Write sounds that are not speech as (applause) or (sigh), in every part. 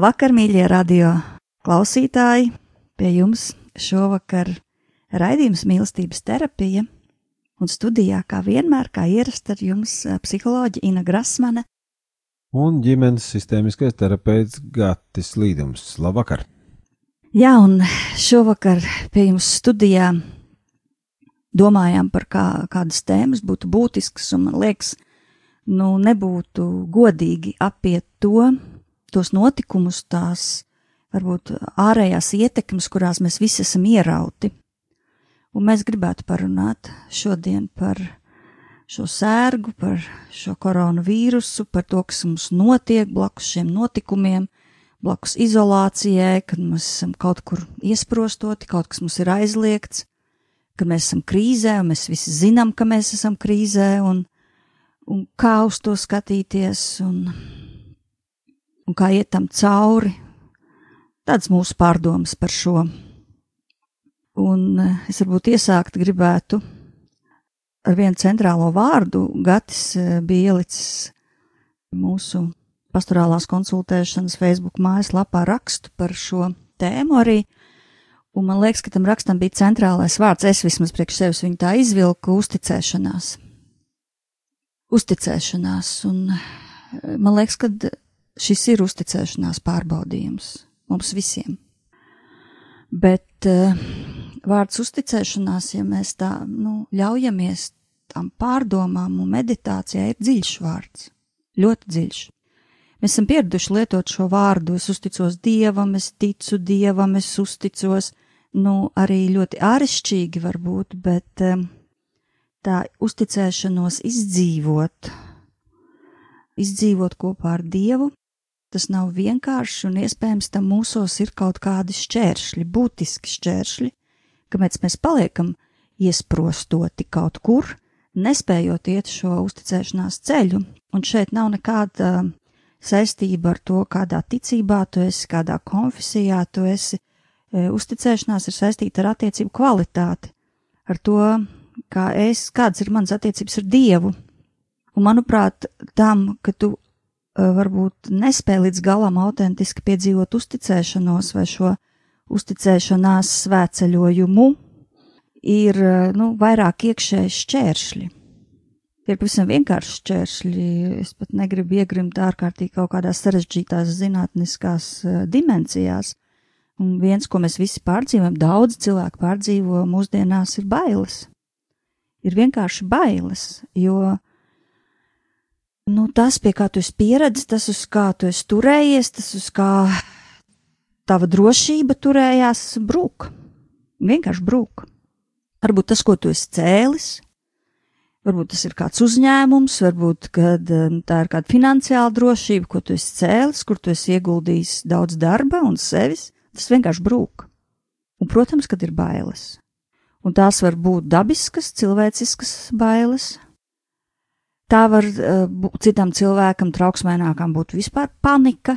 Labvakar, mīļie radio klausītāji! Pie jums šovakar raidījums mīlestības terapija, un studijā, kā vienmēr, kā ierasts, ar jums psiholoģija Ina Grasmane un ģimenes sistēmiskais terapeits Gatis Līdums. Labvakar! Jā, un šovakar pie jums studijā domājām par kā, kādas tēmas būtu būtiskas, un man liekas, nu, nebūtu godīgi apiet to, tos notikumus, tās varbūt ārējās ietekmes, kurās mēs visi esam ierauti. Un mēs gribētu parunāt šodien par šo sērgu, par šo koronavīrusu, par to, kas mums notiek blakus šiem notikumiem, blakus izolācijai, kad mēs esam kaut kur iesprostoti, kaut kas mums ir aizliegts, ka mēs esam krīzē, un mēs visi zinām, ka mēs esam krīzē, un, un kā uz to skatīties, un un kā iet tam cauri. Tāds mūsu pārdomas par šo. Un eh, es varbūt iesākt gribētu ar vienu centrālo vārdu. Gatis eh, bija ielicis mūsu pastorālās konsultēšanas Facebook mājaslapā rakstu par šo tēmu arī. Un man liekas, ka tam rakstam bija centrālais vārds. Es vismaz priekš sevis viņu tā izvilku - uzticēšanās. Uzticēšanās. Un eh, man liekas, ka šis ir uzticēšanās pārbaudījums mums visiem. Bet uh, vārds uzticēšanās, ja mēs tā nu, ļaujamies tam pārdomām un meditācijai, ir dziļš vārds. Ļoti dziļš. Mēs esam pieraduši lietot šo vārdu. Es uzticos dievam, es ticu dievam, es uzticos, nu, arī ļoti āršķirīgi varbūt, bet um, tā uzticēšanos izdzīvot, izdzīvot kopā ar dievu, Tas nav vienkārši un iespējams tam mūsos ir kaut kādi šķēršļi, būtiski šķēršļi, kāpēc mēs paliekam iesprostoti kaut kur, nespējot iet šo uzticēšanās ceļu, un šeit nav nekāda saistība ar to, kādā ticībā tu esi, kādā konfesijā tu esi. E, uzticēšanās ir saistīta ar attiecību kvalitāti, ar to, kā es, kādas ir manas attiecības ar Dievu. Un, manuprāt, tam, ka tu varbūt nespēja līdz galam autentiski piedzīvot uzticēšanos vai šo uzticēšanās svētceļojumu, ir nu, vairāk iekšēji šķēršļi. Tie ir pavisam vienkārši šķēršļi. Es pat negribu iegrimt ārkārtīgi kaut kādās sarežģītās zinātniskās dimensijās. Un viens, ko mēs visi pārdzīvojam, daudz cilvēku pārdzīvo mūsdienās, ir bailes. Ir vienkārši bailes, jo uh, nu, tas, pie kā tu esi pieredzējis, tas, uz kā tu esi turējies, tas, uz kā tava drošība turējās, brūk. Vienkārši brūk. Varbūt tas, ko tu esi cēlis, varbūt tas ir kāds uzņēmums, varbūt kad, um, tā ir kāda finansiāla drošība, ko tu esi cēlis, kur tu esi ieguldījis daudz darba un sevis, tas vienkārši brūk. Un, protams, kad ir bailes. Un tās var būt dabiskas, cilvēciskas bailes, Tā var uh, citam cilvēkam, trauksmēnākam, būt vispār panika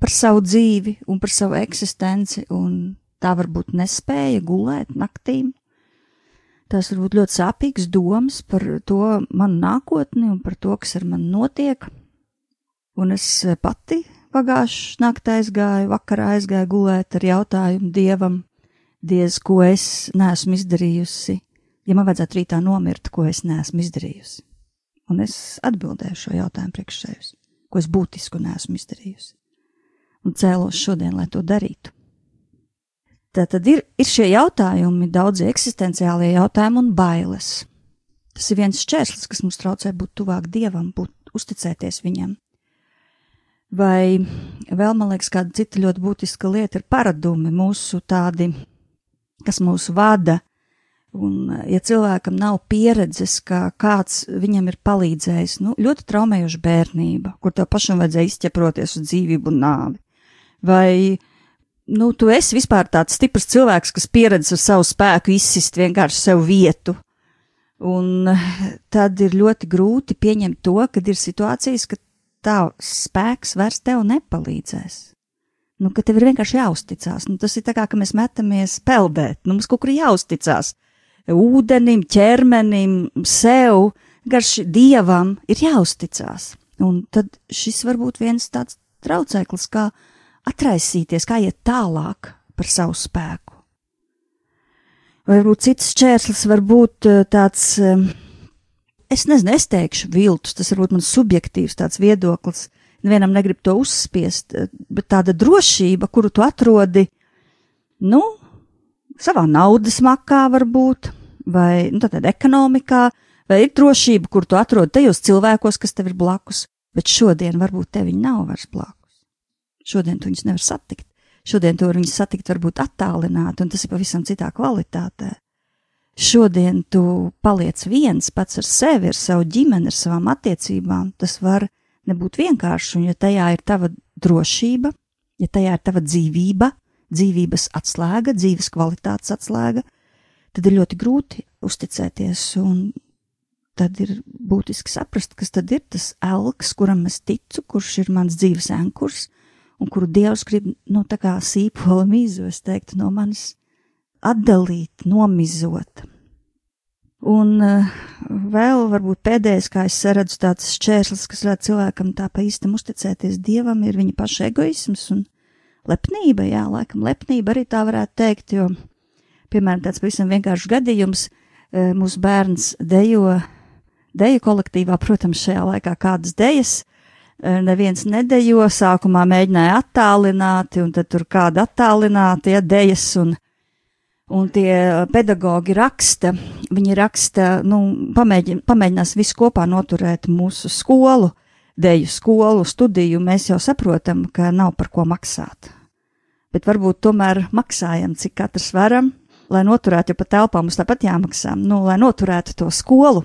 par savu dzīvi un par savu eksistenci, un tā var būt nespēja gulēt naktīm. Tas var būt ļoti sāpīgs domas par to manu nākotni un par to, kas ar mani notiek. Un es pati pagājušā naktī aizgāju, vakarā aizgāju gulēt ar jautājumu dievam, diez, ko es neesmu izdarījusi, ja man vajadzētu rītā nomirt, ko es neesmu izdarījusi Un es atbildēju šo jautājumu priekš sevis, ko es būtisku neesmu izdarījusi. Un cēlos šodien, lai to darītu. Tā tad ir, ir šie jautājumi, daudzi eksistenciālie jautājumi un bailes. Tas ir viens šķērslis, kas mums traucē būt tuvāk dievam, būt, uzticēties viņam. Vai vēl, man liekas, kāda cita ļoti būtiska lieta ir paradumi, mūsu tādi, kas mūs vada, Un, ja cilvēkam nav pieredzes, ka kāds viņam ir palīdzējis, nu, ļoti traumējoša bērnība, kur tev pašam vajadzēja izķeproties uz dzīvību un nāvi, vai, nu, tu esi vispār tāds stiprs cilvēks, kas pieredz ar savu spēku izsist vienkārši sev vietu, un tad ir ļoti grūti pieņemt to, kad ir situācijas, ka tavs spēks vairs tev nepalīdzēs. Nu, ka tev ir vienkārši jāuzticās. Nu, tas ir tā kā, ka mēs metamies peldēt. Nu, mums kaut kur jāuzticās ūdenim, ķermenim, sev, garš dievam ir jāuzticās. Un tad šis var būt viens tāds traucēklis, kā atraisīties, kā iet tālāk par savu spēku. Vai varbūt cits čērslis var būt eh, tāds, eh, es nezinu, es teikšu viltus, tas varbūt mans subjektīvs tāds viedoklis, nevienam negrib to uzspiest, eh, bet tāda drošība, kuru tu atrodi, nu, savā naudas makā varbūt, vai nu, tātad ekonomikā, vai ir drošība, kur tu atrod tajos cilvēkos, kas tev ir blakus, bet šodien varbūt tev viņi nav vairs blakus. Šodien tu viņus nevar satikt. Šodien tu vari viņus satikt varbūt attālināti, un tas ir pavisam citā kvalitātē. Šodien tu paliec viens pats ar sevi, ar savu ģimeni, ar savām attiecībām. Tas var nebūt vienkārši, un ja tajā ir tava drošība, ja tajā ir tava dzīvība, dzīvības atslēga, dzīves kvalitātes atslēga, tad ir ļoti grūti uzticēties, tad ir būtiski saprast, kas tad ir tas elks, kuram es ticu, kurš ir mans dzīves ankurs, un kuru Dievs grib, nu, tā kā sīpola mīzu, es teiktu, no manis atdalīt, nomizot. Un uh, vēl varbūt pēdējais, kā es redzu, tāds šķērslis, kas ļauj cilvēkam tā pa īstam uzticēties Dievam, ir viņa paša egoisms un lepnība, jā, laikam lepnība arī tā varētu teikt, jo, piemēram, tāds pavisam vienkāršs gadījums, e, mūsu bērns dejo, deju kolektīvā, protams, šajā laikā kādas dejas, e, neviens nedejo, sākumā mēģināja attālināti, un tad tur kāda attālināti, ja, dejas, un, un tie pedagogi raksta, viņi raksta, nu, pamēģin, pamēģinās visu kopā noturēt mūsu skolu, deju skolu, studiju, mēs jau saprotam, ka nav par ko maksāt. Bet varbūt tomēr maksājam, cik katrs varam, lai noturētu, jo pa telpām mums tāpat jāmaksā, nu, lai noturētu to skolu.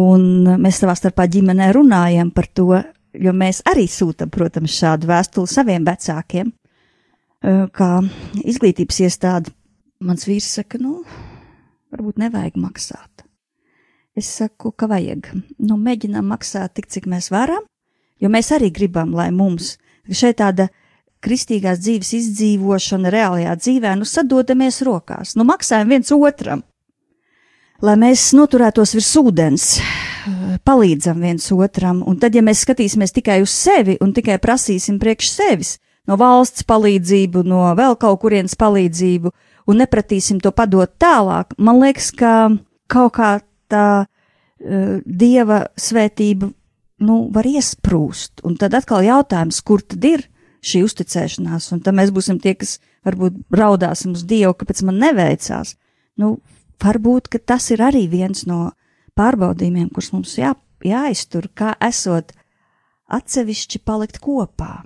Un mēs savā starpā ģimenē runājam par to, jo mēs arī sūtam, protams, šādu vēstuli saviem vecākiem, kā izglītības iestāde. Mans vīrs saka, nu, varbūt nevajag maksāt. Es saku, ka vajag. Nu, mēģinām maksāt tik, cik mēs varam, jo mēs arī gribam, lai mums šeit tāda kristīgās dzīves izdzīvošana reālajā dzīvē, nu sadodamies rokās, nu maksājam viens otram, lai mēs noturētos virs ūdens, palīdzam viens otram, un tad, ja mēs skatīsimies tikai uz sevi un tikai prasīsim priekš sevis, no valsts palīdzību, no vēl kaut kurienes palīdzību, un nepratīsim to padot tālāk, man liekas, ka kaut kā tā uh, dieva svētība, nu, var iesprūst, un tad atkal jautājums, kur tad ir šī uzticēšanās, un tad mēs būsim tie, kas varbūt raudāsim uz Dievu, kāpēc man neveicās. Nu, varbūt, tas ir arī viens no pārbaudījumiem, kurus mums jā, jāiztur, kā esot atsevišķi palikt kopā.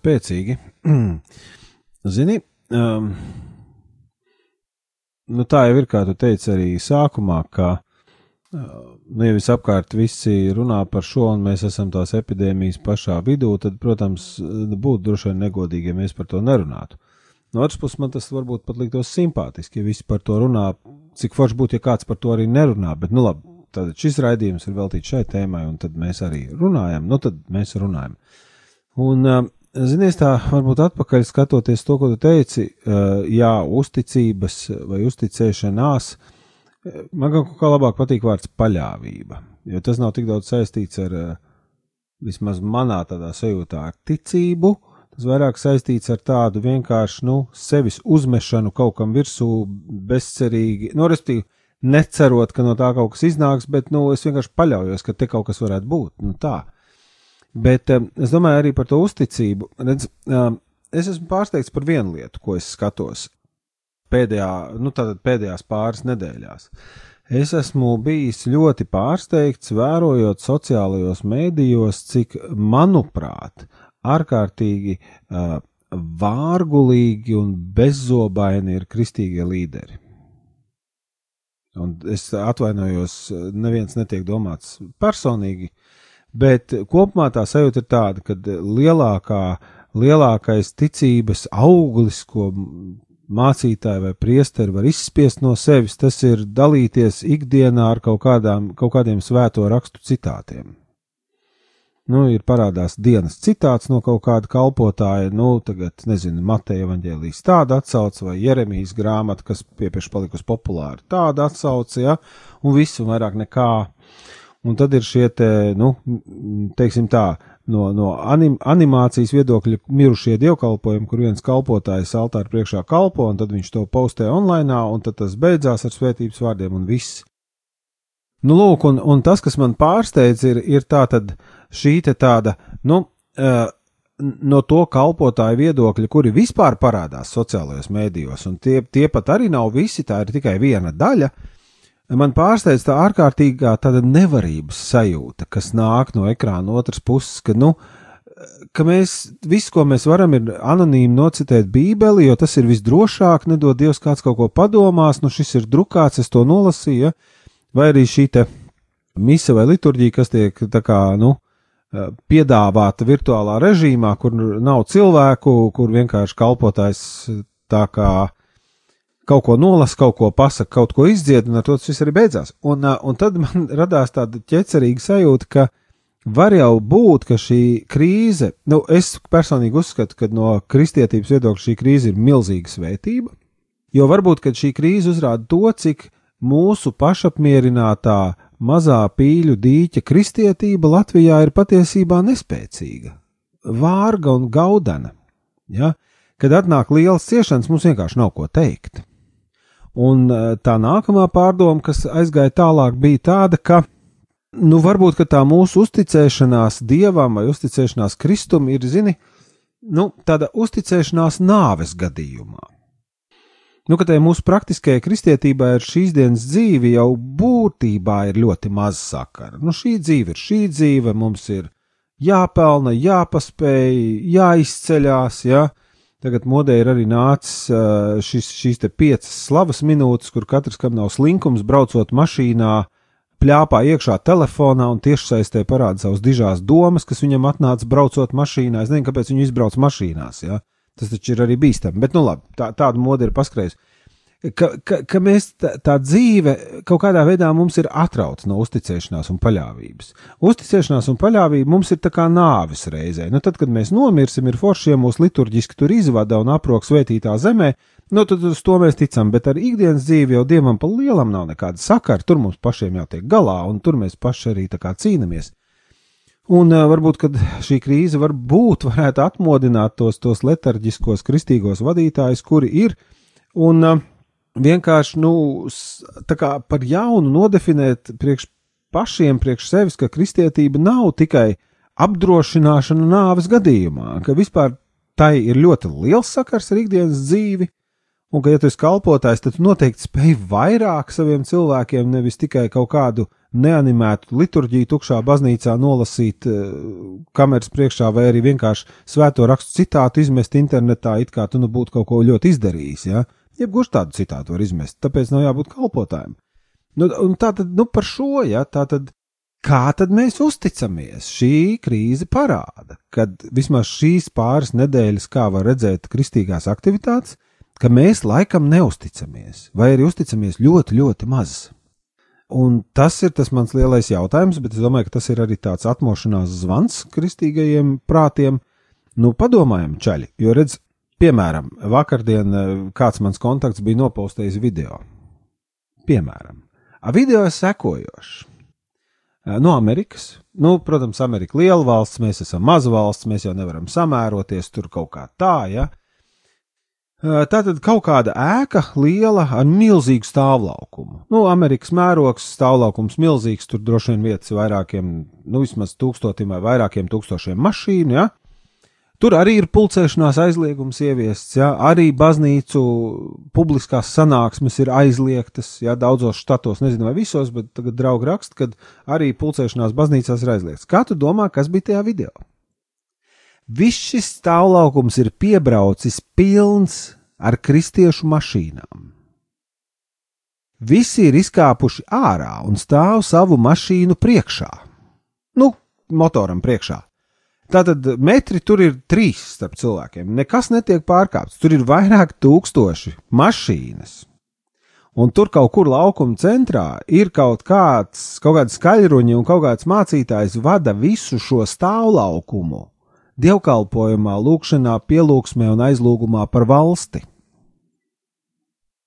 Spēcīgi. (clears throat) Zini, um, nu tā jau ir, kā tu teici arī sākumā, ka nu, ja visapkārt visi runā par šo, un mēs esam tās epidēmijas pašā vidū, tad, protams, būtu droši vien negodīgi, ja mēs par to nerunātu. No otras puses, man tas varbūt pat liktos simpātiski, ja visi par to runā, cik forši būtu, ja kāds par to arī nerunā, bet, nu labi, tad šis raidījums ir veltīts šai tēmai, un tad mēs arī runājam, nu tad mēs runājam. Un, zinies, tā varbūt atpakaļ skatoties to, ko tu teici, jā, uzticības vai uzticēšanās, man kaut kā labāk patīk vārds paļāvība, jo tas nav tik daudz saistīts ar, vismaz manā tādā sajūtā, ar ticību, Tas vairāk saistīts ar tādu vienkāršu, nu, sevis uzmešanu kaut kam virsū, bezcerīgi, nu, respektīvi, necerot, ka no tā kaut kas iznāks, bet, nu, es vienkārši paļaujos, ka te kaut kas varētu būt, nu, tā. Bet um, es domāju arī par to uzticību. Redz, um, es esmu pārsteigts par vienu lietu, ko es skatos pēdējā, nu, pēdējās pāris nedēļās. Es esmu bijis ļoti pārsteigts, vērojot sociālajos mēdījos, cik, manuprāt, ārkārtīgi uh, vārgulīgi un bezzobaini ir kristīgie līderi. Un es atvainojos, neviens netiek domāts personīgi, bet kopumā tā sajūta ir tāda, ka lielākā, lielākais ticības auglis, ko mācītāji vai priesteri var izspiest no sevis, tas ir dalīties ikdienā ar kaut, kādām, kaut kādiem svēto rakstu citātiem nu, ir parādās dienas citāts no kaut kāda kalpotāja, nu, tagad, nezinu, Mateja evaņģēlijas tāda atsauce vai Jeremijas grāmata, kas piepieši palikusi populāra, tāda atsauce, ja, un viss un vairāk nekā. Un tad ir šie te, nu, teiksim tā, no, no anim, animācijas viedokļa mirušie dievkalpojumi, kur viens kalpotājs altāra priekšā kalpo, un tad viņš to postē online, un tad tas beidzās ar svētības vārdiem un viss. Nu, lūk, un, un tas, kas man pārsteidz, ir, ir tā tad, uh, šī tāda, nu, uh, no to kalpotāju viedokļa, kuri vispār parādās sociālajos mēdījos, un tie, tie pat arī nav visi, tā ir tikai viena daļa. Man pārsteidz tā ārkārtīgā tāda nevarības sajūta, kas nāk no ekrāna otras puses, ka, nu, ka mēs visu, ko mēs varam, ir anonīmi nocitēt Bībeli, jo tas ir visdrošāk, nedod Dievs kāds kaut ko padomās, nu šis ir drukāts, es to nolasīju, vai arī šī te mise vai liturģija, kas tiek tā kā, nu, Eh, piedāvāta virtuālā režīmā, kur nav cilvēku, kur vienkārši kalpotājs eh, tā kā kaut ko nolas, kaut ko pasaka, kaut ko izdzied, un ar to tas viss arī beidzās. Un, un tad (laughs) man radās tāda ķecerīga sajūta, ka var jau būt, ka šī krīze, nu, es personīgi uzskatu, ka no kristietības viedokļa šī krīze ir milzīga svētība, jo varbūt, ka šī krīze uzrāda to, cik mūsu pašapmierinātā mazā pīļu dīķa kristietība Latvijā ir patiesībā nespēcīga, vārga un gaudana. Ja? Kad atnāk lielas ciešanas, mums vienkārši nav ko teikt. Un e, tā nākamā pārdoma, kas aizgāja tālāk, bija tāda, ka, nu, varbūt tā mūsu uzticēšanās dievam vai uzticēšanās Kristum ir, zini, nu, tāda uzticēšanās nāves gadījumā nu, ka tai mūsu praktiskajai kristietībai ar šīs dienas dzīvi jau būtībā ir ļoti maz sakara. Nu, šī dzīve ir šī dzīve, mums ir jāpelna, jāpaspēj, jāizceļās, ja. Tagad modē ir arī nācis šis, šīs piecas slavas minūtes, kur katrs, kam nav slinkums, braucot mašīnā, pļāpā iekšā telefonā un tiešsaistē parāda savas dižās domas, kas viņam atnāca braucot mašīnā. Es nezinu, kāpēc viņi izbrauc mašīnās, ja. Tas taču ir arī bīstami. Bet, nu, labi, tā, tāda mode ir paskrējusi. Ka, ka, ka mēs tā, tā dzīve kaut kādā veidā mums ir atrauta no uzticēšanās un paļāvības. Uzticēšanās un paļāvība mums ir tā kā nāves reizē. Nu, tad, kad mēs nomirsim, ir forši, ja mūs liturģiski tur izvada un aprok svētītā zemē, nu, tad uz to mēs ticam, bet ar ikdienas dzīvi jau dievam pa lielam nav nekāda sakara, tur mums pašiem jātiek galā, un tur mēs paši arī tā kā cīnāmies. Un varbūt šī krīze varbūt varētu atmodināt tos, tos letarģiskos kristīgos vadītājus, kuri ir, un uh, vienkārši nu, par jaunu nodefinēt priekš pašiem, priekš sevis, ka kristietība nav tikai apdrošināšana nāves gadījumā, ka vispār tai ir ļoti liels sakars ar ikdienas dzīvi, un ka, ja tu esi kalpotājs, tad tu noteikti spēj vairāk saviem cilvēkiem, nevis tikai kaut kādu neanimētu liturģiju tukšā baznīcā nolasīt uh, kameras priekšā, vai arī vienkārši svēto rakstu citātu izmest internetā, it kā tu nu būtu kaut ko ļoti izdarījis. Ja? Jebkurš tādu citātu var izmest, tāpēc nav jābūt kalpotājiem. Nu, tā tad nu, par šo, ja tā tad Kā tad mēs uzticamies? Šī krīze parāda, ka vismaz šīs pāris nedēļas, kā var redzēt, kristīgās aktivitātes, ka mēs laikam neusticamies, vai arī uzticamies ļoti, ļoti maz. Un tas ir tas mans lielais jautājums, bet es domāju, ka tas ir arī tāds atmošanās zvans kristīgajiem prātiem. Nu, padomājam, čaļi, jo redz, piemēram, vakardien eh, kāds mans kontakts bija nopostējis video. Piemēram, a video ir sekojošs no Amerikas. Nu, protams, Amerika ir liela valsts, mēs esam maza valsts, mēs jau nevaram samēroties tur kaut kā tā, ja. Tā tad kaut kāda ēka liela ar milzīgu stāvlaukumu. Nu, Amerikas mērogs stāvlaukums milzīgs, tur droši vien vietas vairākiem, nu, vismaz tūkstotim vai vairākiem tūkstošiem mašīnu, ja. Tur arī ir pulcēšanās aizliegums ieviests, ja? arī baznīcu publiskās sanāksmes ir aizliegtas, ja daudzos štatos, nezinu vai visos, bet tagad draugi raksta, ka arī pulcēšanās baznīcās ir aizliegts. Kā tu domā, kas bija tajā video? Viss šis stāvlaukums ir piebraucis pilns ar kristiešu mašīnām. Visi ir izkāpuši ārā un stāv savu mašīnu priekšā. Nu, motoram priekšā. Tātad metri tur ir trīs starp cilvēkiem. Nekas netiek pārkāpts. Tur ir vairāk tūkstoši mašīnas. Un tur kaut kur laukuma centrā ir kaut kāds, kaut kāds skaļruņi un kaut kāds mācītājs vada visu šo stāvlaukumu dievkalpojumā, lūkšanā, pielūgsmē un aizlūgumā par valsti.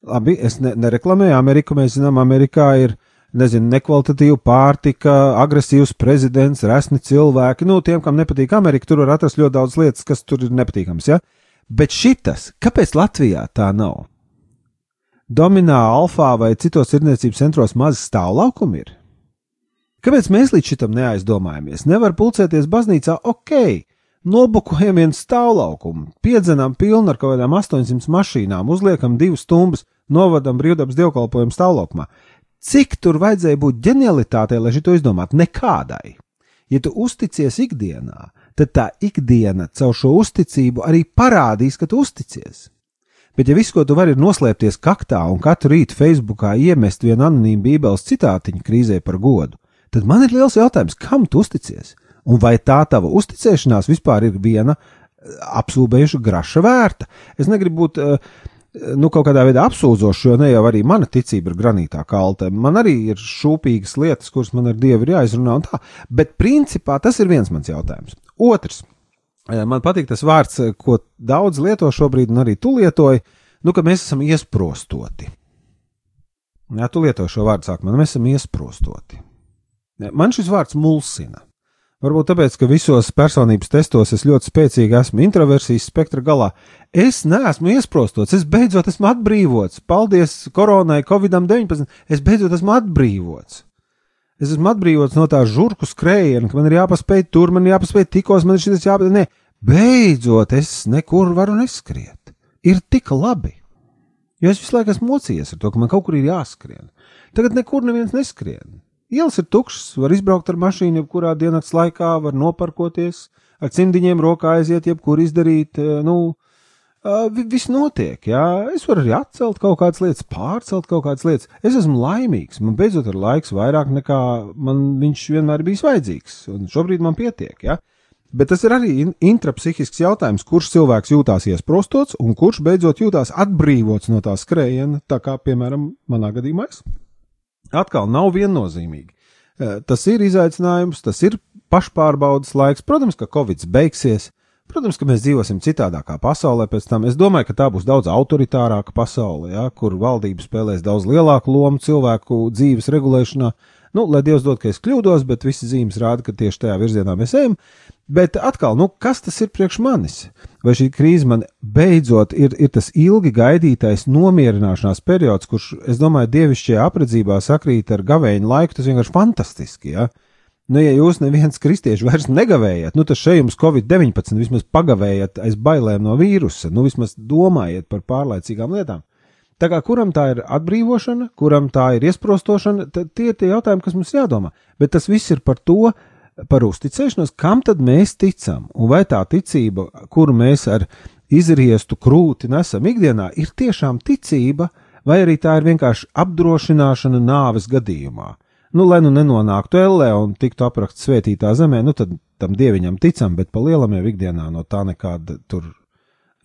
Labi, es ne, nereklamēju Ameriku, mēs zinām, Amerikā ir nezinu, nekvalitatīva pārtika, agresīvs prezidents, resni cilvēki. Nu, tiem, kam nepatīk Amerika, tur var atrast ļoti daudz lietas, kas tur ir nepatīkams. Ja? Bet šitas, kāpēc Latvijā tā nav? Dominā Alfā vai citos tirdzniecības centros maz stāvlaukumi ir. Kāpēc mēs līdz šitam neaizdomājamies? Nevar pulcēties baznīcā, ok, nobukojam vienu stāvlaukumu, piedzenām pilnu ar kaut kādām 800 mašīnām, uzliekam divas stumbas, novadam brīvdabas dievkalpojumu stāvlaukumā. Cik tur vajadzēja būt ģenialitātei, lai šito izdomātu? Nekādai. Ja tu uzticies ikdienā, tad tā ikdiena caur šo uzticību arī parādīs, ka tu uzticies. Bet, ja viss, ko tu vari, ir noslēpties kaktā un katru rītu Facebookā iemest vienu anonīmu bībeles citātiņu krīzē par godu, tad man ir liels jautājums, kam tu uzticies? Un vai tā tava uzticēšanās vispār ir viena eh, apsūdzējuša graša vērta? Es negribu būt uh, nu, kaut kādā veidā apsūdzošs, jo ne jau arī mana ticība ir granītā kalta. Man arī ir šūpīgas lietas, kuras man ar Dievu ir jāizrunā, un tā. Bet principā tas ir viens mans jautājums. Otrs. Eh, man patīk tas vārds, eh, ko daudz lieto šobrīd, un arī tu lietoji, nu, ka mēs esam iesprostoti. Jā, tu lieto šo vārdu sākumā, mēs esam iesprostoti. Man šis vārds mulsina. Varbūt tāpēc, ka visos personības testos es ļoti spēcīgi esmu introversijas spektra galā. Es neesmu iesprostots, es beidzot esmu atbrīvots. Paldies koronai, Covid-19. Es beidzot esmu atbrīvots. Es esmu atbrīvots no tā žurku skrējiena, ka man ir jāpaspēj tur, man ir jāpaspēj tikos, man ir šis jāpaspēj. Nē, beidzot es nekur varu neskriet. Ir tik labi. Jo es visu laiku esmu mocījies ar to, ka man kaut kur ir jāskrien. Tagad nekur neviens neskrien. Ielas ir tukšas, var izbraukt ar mašīnu, jebkurā diennakts laikā, var noparkoties, ar cimdiņiem rokā aiziet, jebkur izdarīt. Eh, nu, eh, viss notiek, jā. Es varu arī atcelt kaut kādas lietas, pārcelt kaut kādas lietas. Es esmu laimīgs, man beidzot ir laiks vairāk nekā man viņš vienmēr bijis vajadzīgs, un šobrīd man pietiek, jā. Bet tas ir arī intrapsihisks jautājums, kurš cilvēks jūtās iesprostots un kurš beidzot jūtās atbrīvots no tā skrējiena, tā kā, piemēram, manā gadījumā es atkal nav viennozīmīgi. Eh, tas ir izaicinājums, tas ir pašpārbaudas laiks. Protams, ka Covid beigsies, protams, ka mēs dzīvosim citādākā pasaulē pēc tam. Es domāju, ka tā būs daudz autoritārāka pasaule, ja, kur valdība spēlēs daudz lielāku lomu cilvēku dzīves regulēšanā. Nu, lai Dievs dod, ka es kļūdos, bet visi zīmes rāda, ka tieši tajā virzienā mēs ejam. Bet atkal, nu, kas tas ir priekš manis? Vai šī krīze man beidzot ir, ir tas ilgi gaidītais nomierināšanās periods, kurš, es domāju, dievišķajā apredzībā sakrīt ar gavēņu laiku, tas vienkārši fantastiski. Ja? Nu, ja jūs neviens kristieši vairs negavējat, nu, tad šeit jums Covid-19 vismaz pagavējat aiz bailēm no vīrusa, nu, vismaz domājiet par pārlaicīgām lietām. Tā kā kuram tā ir atbrīvošana, kuram tā ir iesprostošana, tie ir tie jautājumi, kas mums jādomā. Bet tas viss ir par to, par uzticēšanos, kam tad mēs ticam, un vai tā ticība, kuru mēs ar izriestu krūti nesam ikdienā, ir tiešām ticība, vai arī tā ir vienkārši apdrošināšana nāves gadījumā. Nu, lai nu nenonāktu ellē un tiktu aprakts svētītā zemē, nu tad tam dieviņam ticam, bet pa lielam jau ikdienā no tā nekāda tur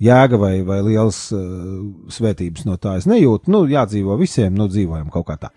jēga vai, vai liels uh, svētības no tā es nejūtu. Nu, jādzīvo visiem, nu dzīvojam kaut kā tā.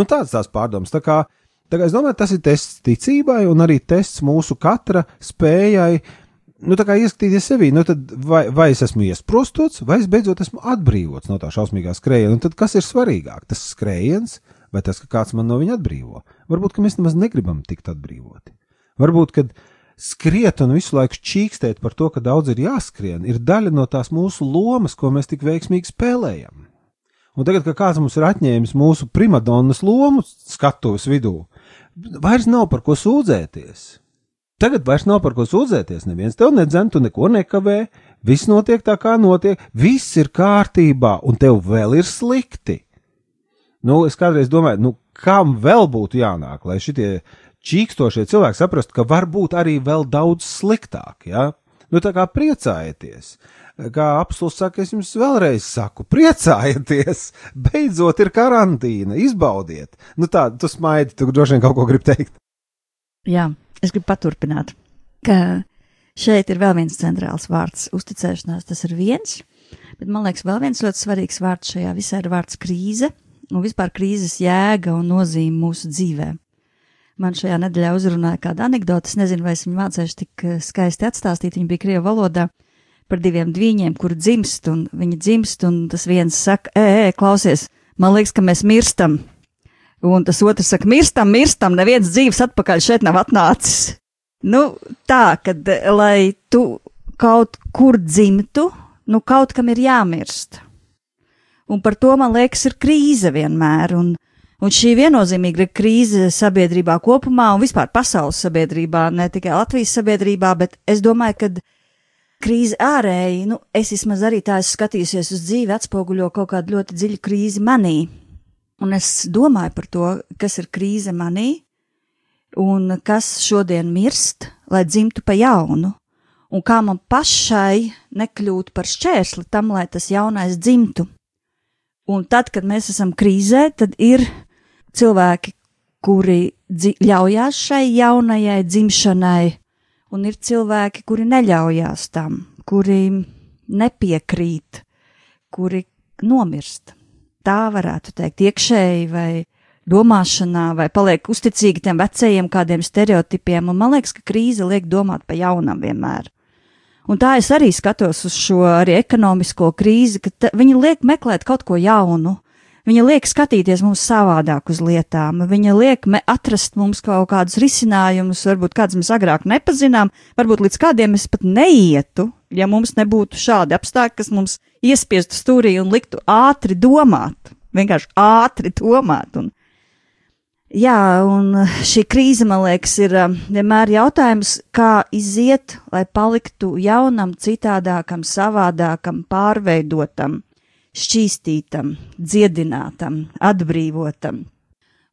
Nu, tāds tās pārdomas. Tā kā, tā kā es domāju, tas ir tests ticībai un arī tests mūsu katra spējai. Nu, tā kā ieskatīties sevī, nu tad vai, vai es esmu iesprostots, vai es beidzot esmu atbrīvots no tā šausmīgā skrējiena. Tad kas ir svarīgāk? Tas skrējiens vai tas, ka kāds man no viņa atbrīvo? Varbūt, ka mēs nemaz negribam tikt atbrīvoti. Varbūt, kad skriet un visu laiku čīkstēt par to, ka daudz ir jāskrien, ir daļa no tās mūsu lomas, ko mēs tik veiksmīgi spēlējam. Un tagad, kad kāds mums ir atņēmis mūsu primadonnas lomu skatuves vidū, vairs nav par ko sūdzēties. Tagad vairs nav par ko sūdzēties. Neviens tev nedzen, tu neko nekavē, viss notiek tā, kā notiek, viss ir kārtībā, un tev vēl ir slikti. Nu, es kādreiz domāju, nu, kam vēl būtu jānāk, lai šitie čīkstošie cilvēki saprastu, ka var būt arī vēl daudz sliktāk, ja? Nu, tā kā priecājieties. Kā apelsīns saka, es jums vēlreiz saku, priecājieties! (laughs) Beidzot, ir karantīna, izbaudiet! Nu, tā, tu smaidi, tu droši vien kaut ko gribi teikt. Jā, es gribu paturpināt, ka šeit ir vēl viens centrāls vārds - uzticēšanās. Tas ir viens, bet man liekas, vēl viens ļoti svarīgs vārds šajā visā ir vārds krīze un vispār krīzes jēga un nozīme mūsu dzīvē. Man šajā nedēļā uzrunāja kāda anekdote, es nezinu, vai es viņu mācīšu tik eh, skaisti atstāstīt, viņa bija Krievu valodā par diviem dviņiem, kur dzimst, un viņi dzimst, un tas viens saka, ē, ē, klausies, man liekas, ka mēs mirstam. Un tas otrs saka, mirstam, mirstam, neviens dzīves atpakaļ šeit nav atnācis. Nu, tā, kad, lai tu kaut kur dzimtu, nu, kaut kam ir jāmirst. Un par to, man liekas, ir krīze vienmēr, un, Un šī viennozīmīgi ir krīze sabiedrībā kopumā un vispār pasaules sabiedrībā, ne tikai Latvijas sabiedrībā, bet es domāju, ka krīze ārēji, nu, es vismaz arī tā esmu skatījusies uz dzīvi, atspoguļo kaut kādu ļoti dziļu krīzi manī. Un es domāju par to, kas ir krīze manī un kas šodien mirst, lai dzimtu pa jaunu. Un kā man pašai nekļūt par šķērsli tam, lai tas jaunais dzimtu. Un tad, kad mēs esam krīzē, tad ir cilvēki, kuri ļaujās šai jaunajai dzimšanai, un ir cilvēki, kuri neļaujās tam, kuri nepiekrīt, kuri nomirst. Tā varētu teikt, iekšēji vai domāšanā, vai paliek uzticīgi tiem vecajiem kādiem stereotipiem, un man liekas, ka krīze liek domāt pa jaunam vienmēr. Un tā es arī skatos uz šo arī ekonomisko krīzi, ka viņi liek meklēt kaut ko jaunu, Viņa liek skatīties mums savādāk uz lietām, viņa liek atrast mums kaut kādus risinājumus, varbūt kādus mēs agrāk nepazinām, varbūt līdz kādiem mēs pat neietu, ja mums nebūtu šādi apstākļi, kas mums iespiestu stūrī un liktu ātri domāt, vienkārši ātri domāt. Un, jā, un šī krīze, man liekas, ir um, vienmēr jautājums, kā iziet, lai paliktu jaunam, citādākam, savādākam, pārveidotam šķīstītam, dziedinātam, atbrīvotam.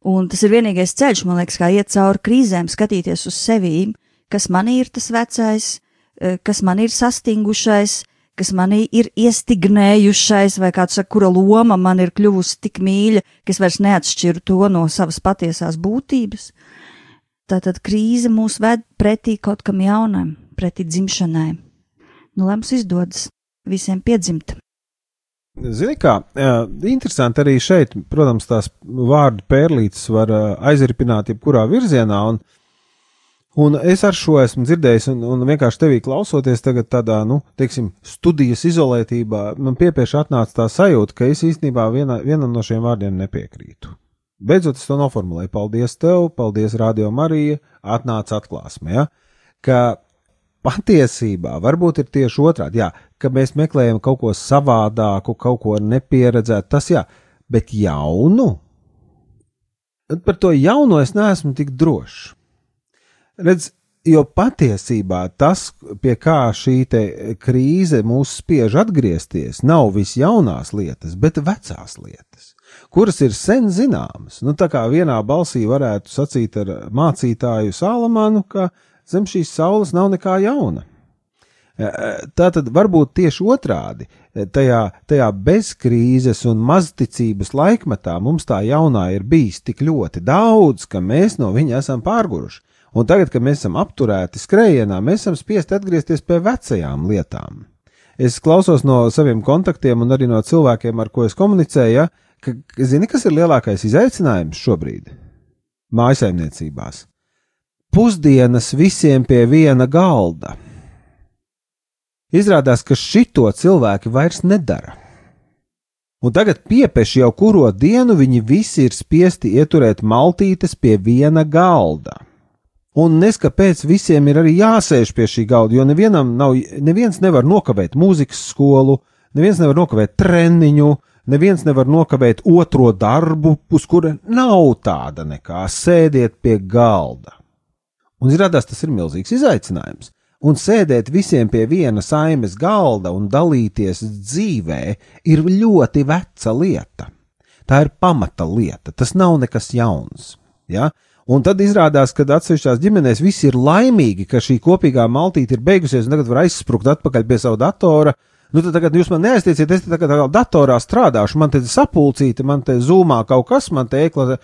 Un tas ir vienīgais ceļš, man liekas, kā iet cauri krīzēm, skatīties uz sevi, kas manī ir tas vecais, eh, kas man ir sastingušais, kas manī ir iestignējušais, vai kāds saka, kura loma man ir kļuvusi tik mīļa, ka es vairs neatšķiru to no savas patiesās būtības. Tātad krīze mūs ved pretī kaut kam jaunam, pretī dzimšanai. Nu, lai mums izdodas visiem piedzimt. Zini, kā interesanti arī šeit, protams, tās vārdu pērlītes var aizripināt jebkurā virzienā. Un, un es ar šo esmu dzirdējis, un, un vienkārši tevī klausoties, tagad tādā, nu, teiksim, studijas izolētībā, man piepieši atnāca tā sajūta, ka es īstenībā viena, vienam no šiem vārdiem nepiekrītu. Beidzot, es to noformulēju. Paldies tev, paldies Radio Marija, atnāca atklāsmē, ja? ka patiesībā varbūt ir tieši otrādi. Jā, ka mēs meklējam kaut ko savādāku, kaut ko nepieredzētu, tas jā, bet jaunu. Par to jauno es neesmu tik drošs. Redz, jo patiesībā tas, pie kā šī krīze mūs spiež atgriezties, nav visjaunās lietas, bet vecās lietas, kuras ir sen zināmas. Nu, tā kā vienā balsī varētu sacīt ar mācītāju Salamanu, ka zem šīs saules nav nekā jauna. Tā tad varbūt tieši otrādi. Tajā, tajā bezkrīzes un mazticības laikmetā mums tā jaunā ir bijis tik ļoti daudz, ka mēs no viņa esam pārguruši. Un tagad, kad mēs esam apturēti skrējienā, mēs esam spiesti atgriezties pie vecajām lietām. Es klausos no saviem kontaktiem un arī no cilvēkiem, ar ko es komunicēju, ja, ka, zini, kas ir lielākais izaicinājums šobrīd? Mājasaimniecībās. Pusdienas visiem pie viena galda Izrādās, ka šito cilvēki vairs nedara. Un tagad piepeši jau kuro dienu viņi visi ir spiesti ieturēt maltītes pie viena galda. Un nes kāpēc visiem ir arī jāsēž pie šī galda, jo nevienam nav, neviens nevar nokavēt mūzikas skolu, neviens nevar nokavēt treniņu, Neviens nevar nokavēt otro darbu, uz kura nav tāda nekā sēdiet pie galda. Un izrādās, tas ir milzīgs izaicinājums. Un sēdēt visiem pie viena saimes galda un dalīties dzīvē ir ļoti veca lieta. Tā ir pamata lieta, tas nav nekas jauns. Ja? Un tad izrādās, ka atsevišķās ģimenēs visi ir laimīgi, ka šī kopīgā maltīte ir beigusies un tagad var aizsprukt atpakaļ pie sava datora Nu, tad tagad jūs man neaiztieciet, es te tagad datorā strādāšu, man te sapulcīte, man te zūmā kaut kas, man te eklatē.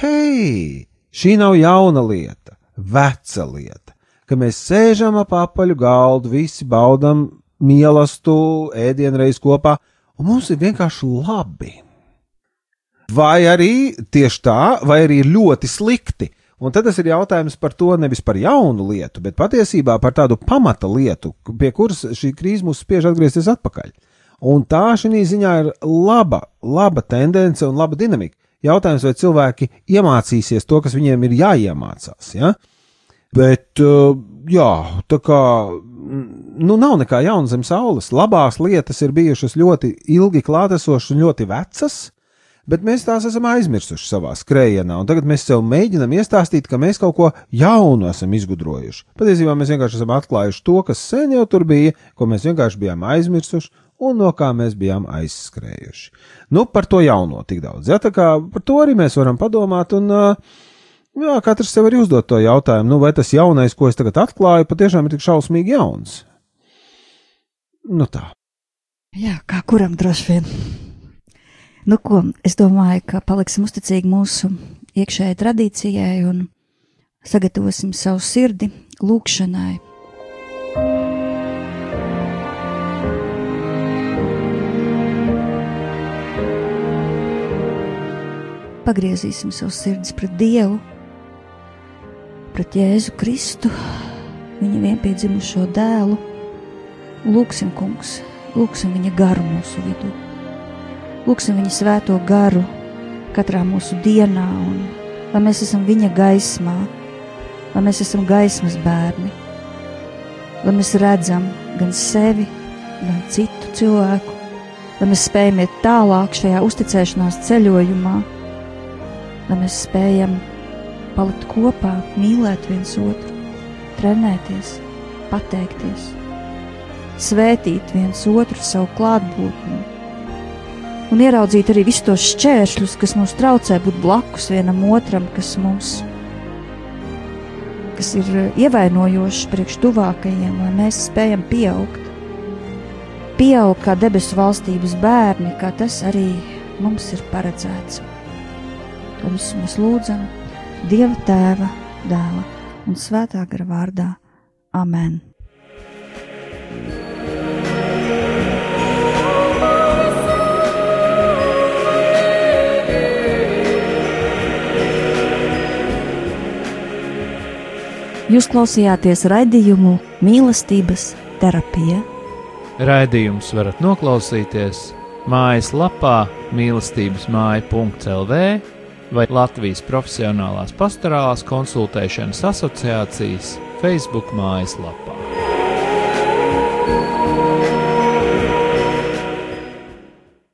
Hei, šī nav jauna lieta, veca lieta, ka mēs sēžam ap apaļu galdu, visi baudam mīlestību, ēdienreiz kopā, un mums ir vienkārši labi. Vai arī tieši tā, vai arī ļoti slikti, Un tad tas ir jautājums par to nevis par jaunu lietu, bet patiesībā par tādu pamata lietu, pie kuras šī krīze mūs spiež atgriezties atpakaļ. Un tā šī ziņā ir laba, laba tendence un laba dinamika. Jautājums, vai cilvēki iemācīsies to, kas viņiem ir jāiemācās. Ja? Bet, uh, jā, tā kā nu, nav nekā jauna zem saules. Labās lietas ir bijušas ļoti ilgi klātesošas un ļoti vecas, bet mēs tās esam aizmirsuši savā skrējienā, tagad mēs sev mēģinam iestāstīt, ka mēs kaut ko jaunu esam izgudrojuši. Patiesībā mēs vienkārši esam atklājuši to, kas sen jau tur bija, ko mēs vienkārši bijām aizmirsuši, un no kā mēs bijām aizskrējuši. Nu, par to jauno tik daudz, ja tā kā par to arī mēs varam padomāt, un jā, katrs sev arī uzdot to jautājumu, nu, vai tas jaunais, ko es tagad atklāju, patiešām ir tik šausmīgi jauns. Nu tā. Jā, kā kuram droši vien. Nu, ko, es domāju, ka paliksim uzticīgi mūsu iekšējai tradīcijai un sagatavosim savu sirdi lūkšanai. Pagriezīsim savu sirdi pret Dievu, pret Jēzu Kristu, viņa vienpiedzimušo dēlu. Lūksim, kungs, lūksim viņa garu mūsu vidū. Lūksim viņa svēto garu katrā mūsu dienā, un lai mēs esam viņa gaismā, lai mēs esam gaismas bērni, lai mēs redzam gan sevi, gan citu cilvēku, lai mēs spējam iet tālāk šajā uzticēšanās ceļojumā, lai mēs spējam palikt kopā, mīlēt viens otru, trenēties, pateikties, svētīt viens otru savu klātbūtni un ieraudzīt arī visus tos šķēršļus, kas mums traucē būt blakus vienam otram, kas mums kas ir ievainojošs priekš tuvākajiem, lai mēs spējam pieaugt. Pieaugt kā debesu valstības bērni, kā tas arī mums ir paredzēts. Visu mēs lūdzam Dieva tēva, dēla un svētā gara vārdā. Amen! Jūs klausījāties raidījumu mīlestības terapija. Raidījumus varat noklausīties mājaslapā mīlestības māja.lv vai Latvijas Profesionālās pastorālās konsultēšanas asociācijas Facebook mājaslapā.